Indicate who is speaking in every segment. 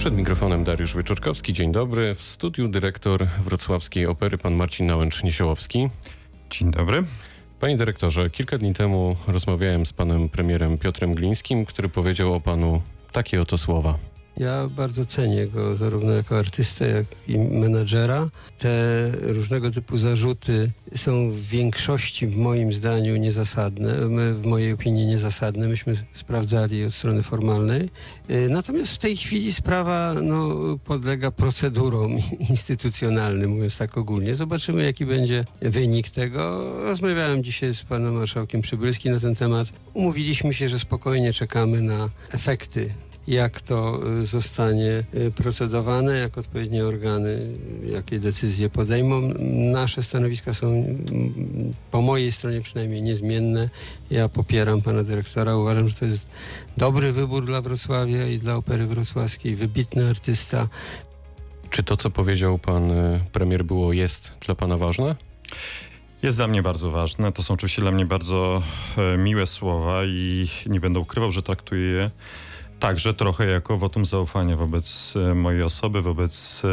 Speaker 1: Przed mikrofonem Dariusz Wyczorkowski. Dzień dobry. W studiu dyrektor Wrocławskiej Opery, pan Marcin Nałęcz-Niesiołowski.
Speaker 2: Dzień dobry.
Speaker 1: Panie dyrektorze, kilka dni temu rozmawiałem z panem premierem Piotrem Glińskim, który powiedział o panu takie oto słowa.
Speaker 3: Ja bardzo cenię go zarówno jako artystę, jak i menadżera. Te różnego typu zarzuty są w większości, w moim zdaniu, niezasadne, w mojej opinii niezasadne. Myśmy sprawdzali od strony formalnej. Y, natomiast w tej chwili sprawa no, podlega procedurom instytucjonalnym, mówiąc tak ogólnie. Zobaczymy, jaki będzie wynik tego. Rozmawiałem dzisiaj z panem marszałkiem Przybylskim na ten temat. Umówiliśmy się, że spokojnie czekamy na efekty jak to y, zostanie y, procedowane, jak odpowiednie organy, jakie decyzje podejmą. Nasze stanowiska są po mojej stronie przynajmniej niezmienne. Ja popieram pana dyrektora. Uważam, że to jest dobry wybór dla Wrocławia i dla Opery Wrocławskiej. Wybitny artysta.
Speaker 1: Czy to, co powiedział pan y, premier, było, jest dla pana ważne?
Speaker 2: Jest dla mnie bardzo ważne. To są oczywiście dla mnie bardzo e, miłe słowa i nie będę ukrywał, że traktuję je Także trochę jako wotum zaufania wobec e, mojej osoby, wobec e,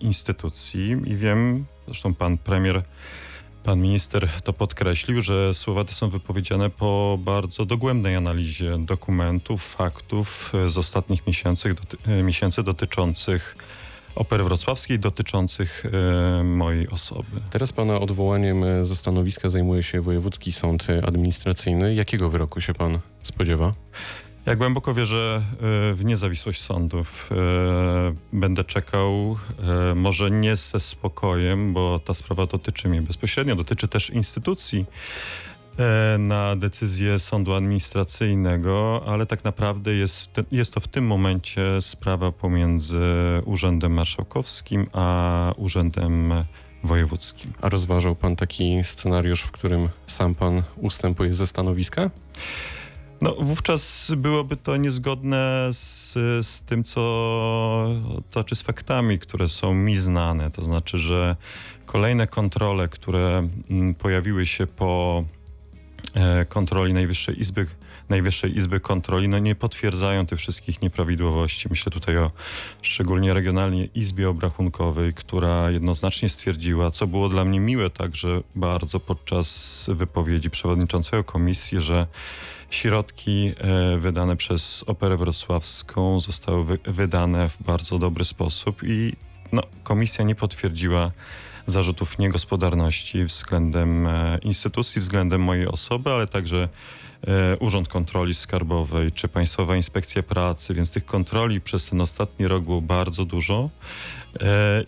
Speaker 2: instytucji i wiem, zresztą pan premier, pan minister to podkreślił, że słowa te są wypowiedziane po bardzo dogłębnej analizie dokumentów, faktów e, z ostatnich miesięcy, doty miesięcy dotyczących opery wrocławskiej dotyczących e, mojej osoby.
Speaker 1: Teraz pana odwołaniem ze stanowiska zajmuje się Wojewódzki Sąd Administracyjny. Jakiego wyroku się pan spodziewa?
Speaker 2: Ja głęboko wierzę e, w niezawisłość sądów. E, będę czekał, e, może nie ze spokojem, bo ta sprawa dotyczy mnie bezpośrednio, dotyczy też instytucji na decyzję sądu administracyjnego, ale tak naprawdę jest, jest to w tym momencie sprawa pomiędzy Urzędem Marszałkowskim a Urzędem Wojewódzkim.
Speaker 1: A rozważał pan taki scenariusz, w którym sam pan ustępuje ze stanowiska?
Speaker 2: No, wówczas byłoby to niezgodne z, z tym, co, to znaczy z faktami, które są mi znane. To znaczy, że kolejne kontrole, które mm, pojawiły się po e, kontroli Najwyższej Izby, Najwyższej Izby Kontroli, no nie potwierdzają tych wszystkich nieprawidłowości. Myślę tutaj o szczególnie Regionalnej Izbie Obrachunkowej, która jednoznacznie stwierdziła, co było dla mnie miłe także bardzo podczas wypowiedzi przewodniczącego komisji, że Środki e, wydane przez Operę Wrocławską zostały wydane w bardzo dobry sposób i no, komisja nie potwierdziła zarzutów niegospodarności względem e, instytucji, względem mojej osoby, ale także Urząd Kontroli Skarbowej czy Państwowa Inspekcja Pracy, więc tych kontroli przez ten ostatni rok było bardzo dużo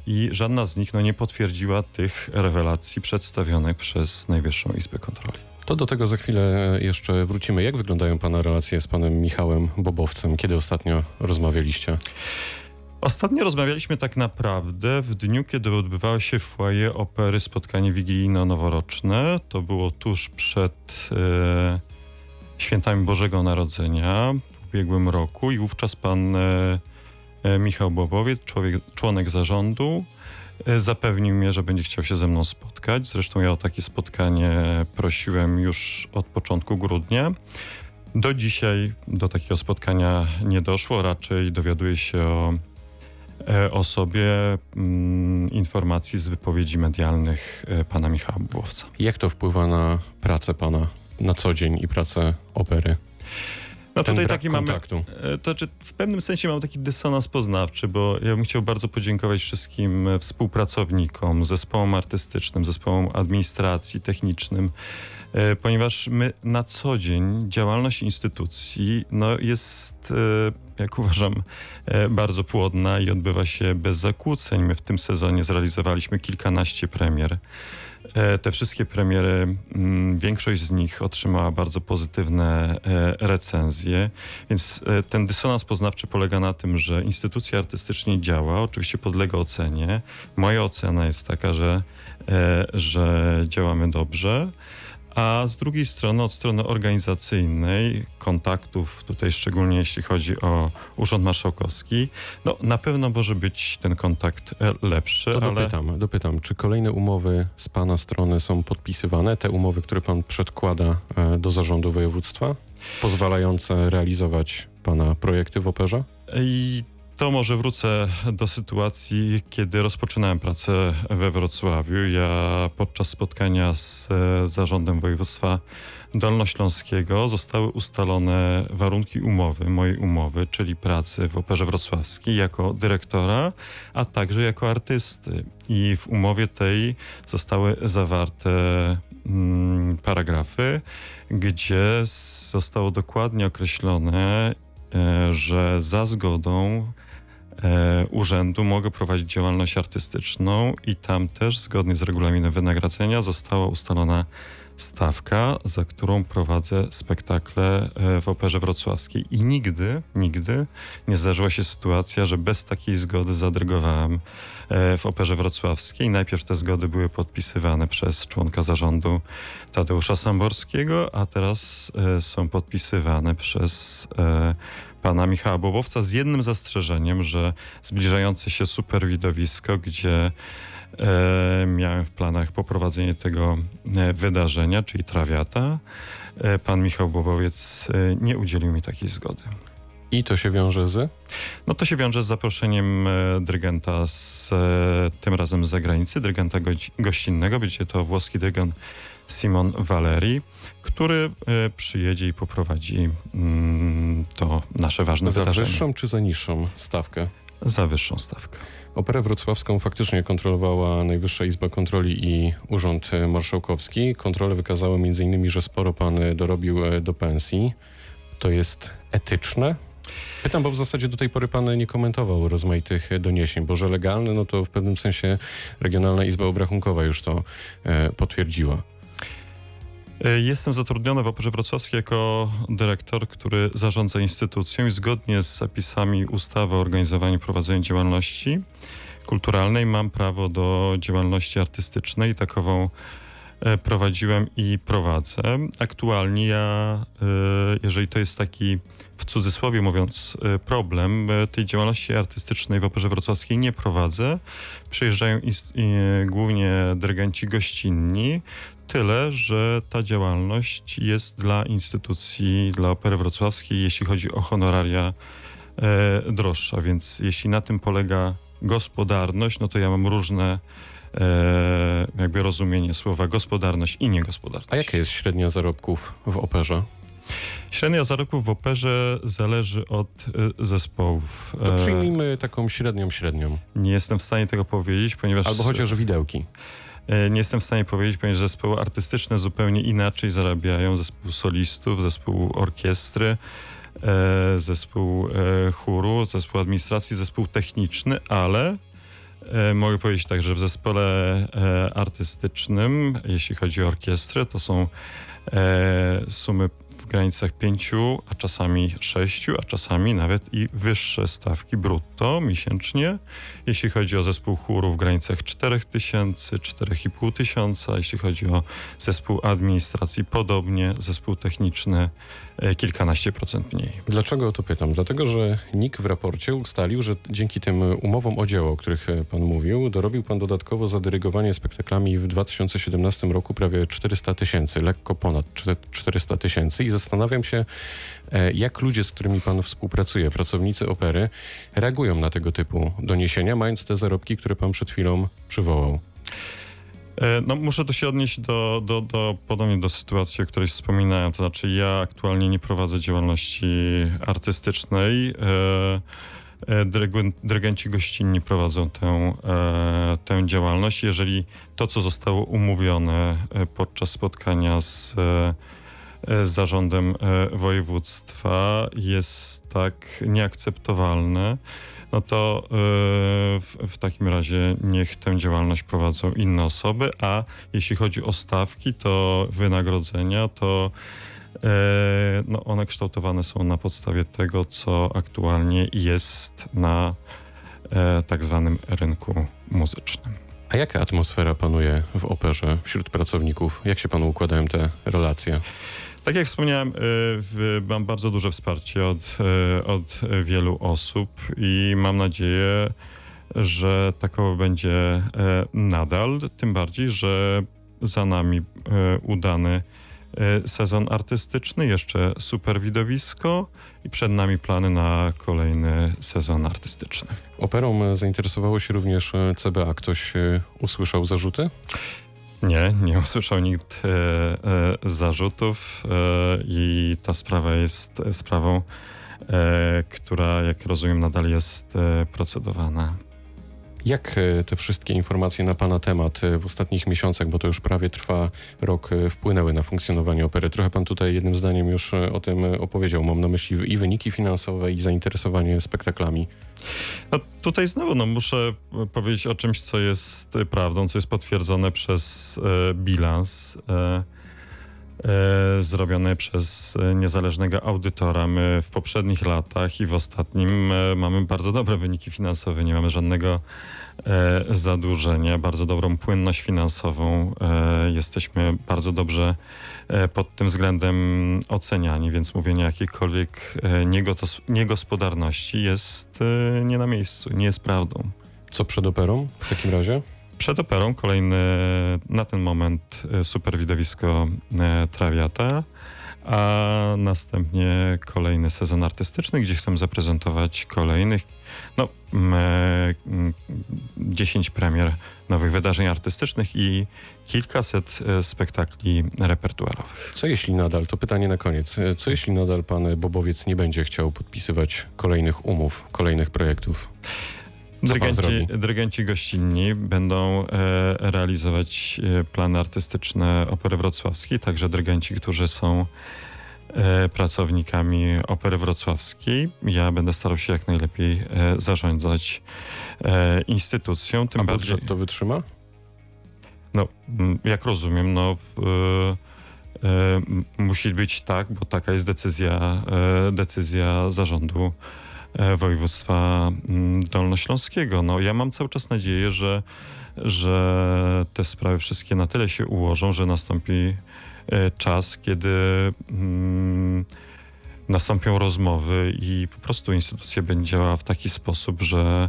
Speaker 2: i żadna z nich no, nie potwierdziła tych rewelacji przedstawionych przez Najwyższą Izbę Kontroli.
Speaker 1: To do tego za chwilę jeszcze wrócimy. Jak wyglądają Pana relacje z Panem Michałem Bobowcem? Kiedy ostatnio rozmawialiście?
Speaker 2: Ostatnio rozmawialiśmy tak naprawdę w dniu, kiedy odbywało się w foyer opery spotkanie wigilijno-noworoczne. To było tuż przed e, świętami Bożego Narodzenia w ubiegłym roku i wówczas pan e, e Michał Bobowiec, człowiek, członek zarządu, E, zapewnił mnie, że będzie chciał się ze mną spotkać. Zresztą ja o takie spotkanie prosiłem już od początku grudnia. Do dzisiaj do takiego spotkania nie doszło, raczej dowiaduję się o, sobie mm, informacji z wypowiedzi medialnych pana Michała Błowca.
Speaker 1: Jak to wpływa na pracę pana na co dzień i pracę opery?
Speaker 2: No tutaj taki kontaktu. mamy. To znaczy w pewnym sensie mam taki dysonans poznawczy, bo ja bym chciał bardzo podziękować wszystkim współpracownikom, zespołom artystycznym, zespołom administracji, technicznym, e, ponieważ my na co dzień działalność instytucji no, jest, e, jak uważam, e, bardzo płodna i odbywa się bez zakłóceń. My w tym sezonie zrealizowaliśmy kilkanaście premier. E, te wszystkie premiery, mm, większość z nich otrzymała bardzo pozytywne e, recenzje, więc e, ten dysonans poznawczy polega na tym, że instytucja artystycznie działa, oczywiście podlega ocenie. Moja ocena jest taka, że, że działamy dobrze. A z drugiej strony, od strony organizacyjnej, kontaktów, tutaj szczególnie jeśli chodzi o Urząd Marszałkowski, no na pewno może być ten kontakt e, lepszy.
Speaker 1: To ale... dopytam, dopytam, czy kolejne umowy z Pana strony są podpisywane, te umowy, które Pan przedkłada e, do zarządu województwa, pozwalające realizować Pana projekty w operze?
Speaker 2: I To może wrócę do sytuacji, kiedy rozpoczynałem pracę we Wrocławiu. Ja podczas spotkania z e, zarządem województwa dolnośląskiego zostały ustalone warunki umowy, mojej umowy, czyli pracy w Operze Wrocławskiej jako dyrektora, a także jako artysty. I w umowie tej zostały zawarte mm, paragrafy, gdzie zostało dokładnie określone, że za zgodą e, urzędu mogę prowadzić działalność artystyczną i tam też zgodnie z regulaminem wynagrodzenia została ustalona stawka, za którą prowadzę spektakle e, w Operze Wrocławskiej. I nigdy, nigdy nie zdarzyła się sytuacja, że bez takiej zgody zadrygowałem e, w Operze Wrocławskiej. Najpierw te zgody były podpisywane przez członka zarządu Tadeusza Samborskiego, a teraz e, są podpisywane przez pana Michała Bobowca z jednym zastrzeżeniem, że zbliżające się super widowisko, gdzie miałem w planach poprowadzenie tego e, wydarzenia, czyli trawiata, e, pan Michał Bobowiec e, nie udzielił mi takiej zgody.
Speaker 1: I to się wiąże z?
Speaker 2: No to się wiąże z zaproszeniem e, dyrygenta z, e, tym razem z zagranicy, dyrygenta gościnnego, będzie to włoski dyrygent Simon Valeri, który e, przyjedzie i poprowadzi mm, to nasze ważne
Speaker 1: za
Speaker 2: wydarzenie.
Speaker 1: Za wyższą czy za niższą stawkę?
Speaker 2: Za wyższą stawkę.
Speaker 1: Operę wrocławską faktycznie kontrolowała Najwyższa Izba Kontroli i Urząd Marszałkowski. Kontrole wykazały m.in., że sporo pan dorobił e, do pensji. To jest etyczne? Pytam, bo w zasadzie do tej pory pan nie komentował rozmaitych doniesień, bo że legalne, no to w pewnym sensie Regionalna Izba Obrachunkowa już to e, potwierdziła.
Speaker 2: E, jestem zatrudniony w Operze Wrocławskiej jako dyrektor, który zarządza instytucją i zgodnie z zapisami ustawy o organizowaniu i prowadzeniu działalności kulturalnej mam prawo do działalności artystycznej takową e, prowadziłem i prowadzę. Aktualnie ja, e, jeżeli to jest taki w cudzysłowie mówiąc problem, tej działalności artystycznej w Operze Wrocławskiej nie prowadzę. Przyjeżdżają głównie dyrygenci gościnni, Tyle, że ta działalność jest dla instytucji, dla Opery Wrocławskiej, jeśli chodzi o honoraria, e, droższa. Więc jeśli na tym polega gospodarność, no to ja mam różne e, jakby rozumienie słowa gospodarność i niegospodarność.
Speaker 1: A jaka jest średnia zarobków w operze?
Speaker 2: Średnia zarobków w operze zależy od y, zespołów.
Speaker 1: To przyjmijmy taką średnią średnią.
Speaker 2: Nie jestem w stanie tego powiedzieć, ponieważ...
Speaker 1: Albo chociaż widełki.
Speaker 2: E, nie jestem w stanie powiedzieć, ponieważ zespoły artystyczne zupełnie inaczej zarabiają. Zespół solistów, zespół orkiestry, e, zespół e, chóru, zespół administracji, zespół techniczny, ale mogę powiedzieć tak, że w zespole artystycznym, jeśli chodzi o orkiestrę, to są sumy w granicach 5, a czasami 6, a czasami nawet i wyższe stawki brutto miesięcznie. Jeśli chodzi o zespół chóru w granicach 4000, 4500, tysiąca, jeśli chodzi o zespół administracji podobnie, zespół techniczny e, kilkanaście procent mniej.
Speaker 1: Dlaczego o to pytam? Dlatego, że NIK w raporcie ustalił, że dzięki tym umowom o dzieło, o których e, pan mówił, dorobił pan dodatkowo za dyrygowanie spektaklami w 2017 roku prawie 400 tysięcy, lekko ponad 400 tysięcy i zastanawiam się, e, jak ludzie, z którymi pan współpracuje, pracownicy opery, reagują na tego typu doniesienia, mając te zarobki, które pan przed chwilą przywołał.
Speaker 2: E, no, muszę to się odnieść do, do, do, podobnie do sytuacji, o której wspominałem. To znaczy, ja aktualnie nie prowadzę działalności artystycznej. E, dyrygenci gościnni prowadzą tę, tę działalność. Jeżeli to, co zostało umówione podczas spotkania z zarządem e, województwa jest tak nieakceptowalne, no to e, w, w, takim razie niech tę działalność prowadzą inne osoby, a jeśli chodzi o stawki, to wynagrodzenia, to e, no one kształtowane są na podstawie tego, co aktualnie jest na tak zwanym rynku muzycznym.
Speaker 1: A jaka atmosfera panuje w operze wśród pracowników? Jak się panu układają te relacje?
Speaker 2: Tak jak wspomniałem, y, mam bardzo duże wsparcie od, y, od wielu osób i mam nadzieję, że takowo będzie e, nadal. Tym bardziej, że za nami udany sezon artystyczny, jeszcze super widowisko i przed nami plany na kolejny sezon artystyczny.
Speaker 1: Operą zainteresowało się również CBA. Ktoś usłyszał zarzuty?
Speaker 2: Nie, nie usłyszał nikt e, e, zarzutów e, i ta sprawa jest sprawą, e, która, jak rozumiem, nadal jest e, procedowana.
Speaker 1: Jak e, te wszystkie informacje na Pana temat e, w ostatnich miesiącach, bo to już prawie trwa rok, e, wpłynęły na funkcjonowanie opery? Trochę Pan tutaj jednym zdaniem już o tym opowiedział. Mam na myśli i wyniki finansowe, i zainteresowanie spektaklami.
Speaker 2: No, tutaj znowu no, muszę powiedzieć o czymś, co jest prawdą, co jest potwierdzone przez e, bilans e, e, zrobiony przez e, niezależnego audytora. My w poprzednich latach i w ostatnim e, mamy bardzo dobre wyniki finansowe, nie mamy żadnego zadłużenia, bardzo dobrą płynność finansową. Jesteśmy bardzo dobrze pod tym względem oceniani, więc mówienie jakiejkolwiek niegospodarności jest nie na miejscu, nie jest prawdą.
Speaker 1: Co przed operą w takim razie?
Speaker 2: Przed operą kolejny na ten moment e, super widowisko e, Trawiata, a następnie kolejny sezon artystyczny, gdzie chcę zaprezentować kolejnych, no, m, e, m, 10 premier nowych wydarzeń artystycznych i kilkaset spektakli repertuarowych.
Speaker 1: Co jeśli nadal, to pytanie na koniec, co jeśli nadal Pan Bobowiec nie będzie chciał podpisywać kolejnych umów, kolejnych projektów?
Speaker 2: Dyrygenci, dyrygenci gościnni będą e, realizować e, plany artystyczne Opery Wrocławskiej, także dyrygenci, którzy są e, pracownikami Opery Wrocławskiej. Ja będę starał się jak najlepiej zarządzać instytucją, tym
Speaker 1: A
Speaker 2: bardziej...
Speaker 1: budżet to wytrzyma?
Speaker 2: No, jak rozumiem, no musi być tak, bo taka jest decyzja, decyzja zarządu województwa m, dolnośląskiego. No, ja mam cały czas nadzieję, że, że te sprawy wszystkie na tyle się ułożą, że nastąpi e, czas, kiedy mm, nastąpią rozmowy i po prostu instytucja będzie działała w taki sposób, że e,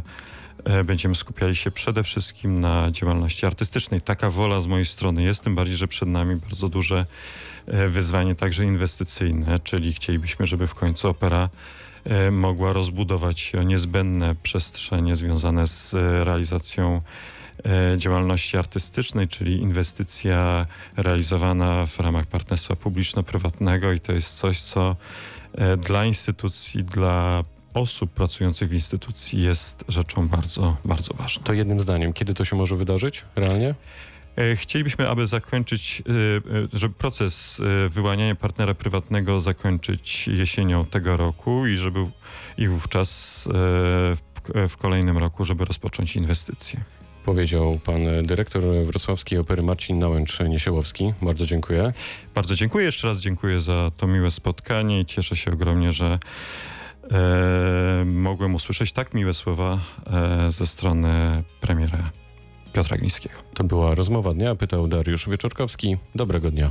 Speaker 2: będziemy skupiali się przede wszystkim na działalności artystycznej. Taka wola z mojej strony jest, tym bardziej, że przed nami bardzo duże e, wyzwanie także inwestycyjne, czyli chcielibyśmy, żeby w końcu opera e, mogła rozbudować niezbędne przestrzenie związane z e, realizacją e, działalności artystycznej, czyli inwestycja realizowana w ramach partnerstwa publiczno-prywatnego i to jest coś, co e, dla instytucji, dla osób pracujących w instytucji jest rzeczą bardzo, bardzo ważną.
Speaker 1: To jednym zdaniem, kiedy to się może wydarzyć realnie?
Speaker 2: E, Chcielibyśmy, aby zakończyć, e, e, żeby proces wyłaniania partnera prywatnego zakończyć jesienią tego roku i żeby i wówczas w, kolejnym roku, żeby rozpocząć inwestycje.
Speaker 1: Powiedział pan dyrektor Wrocławskiej Opery Marcin Nałęcz-Niesiełowski. Bardzo dziękuję.
Speaker 2: Bardzo dziękuję. Jeszcze raz dziękuję za to miłe spotkanie i cieszę się ogromnie, że mogłem usłyszeć tak miłe słowa e, ze strony premiera Piotra Glińskiego.
Speaker 1: To była rozmowa dnia, pytał Dariusz Wieczorkowski. Dobrego dnia.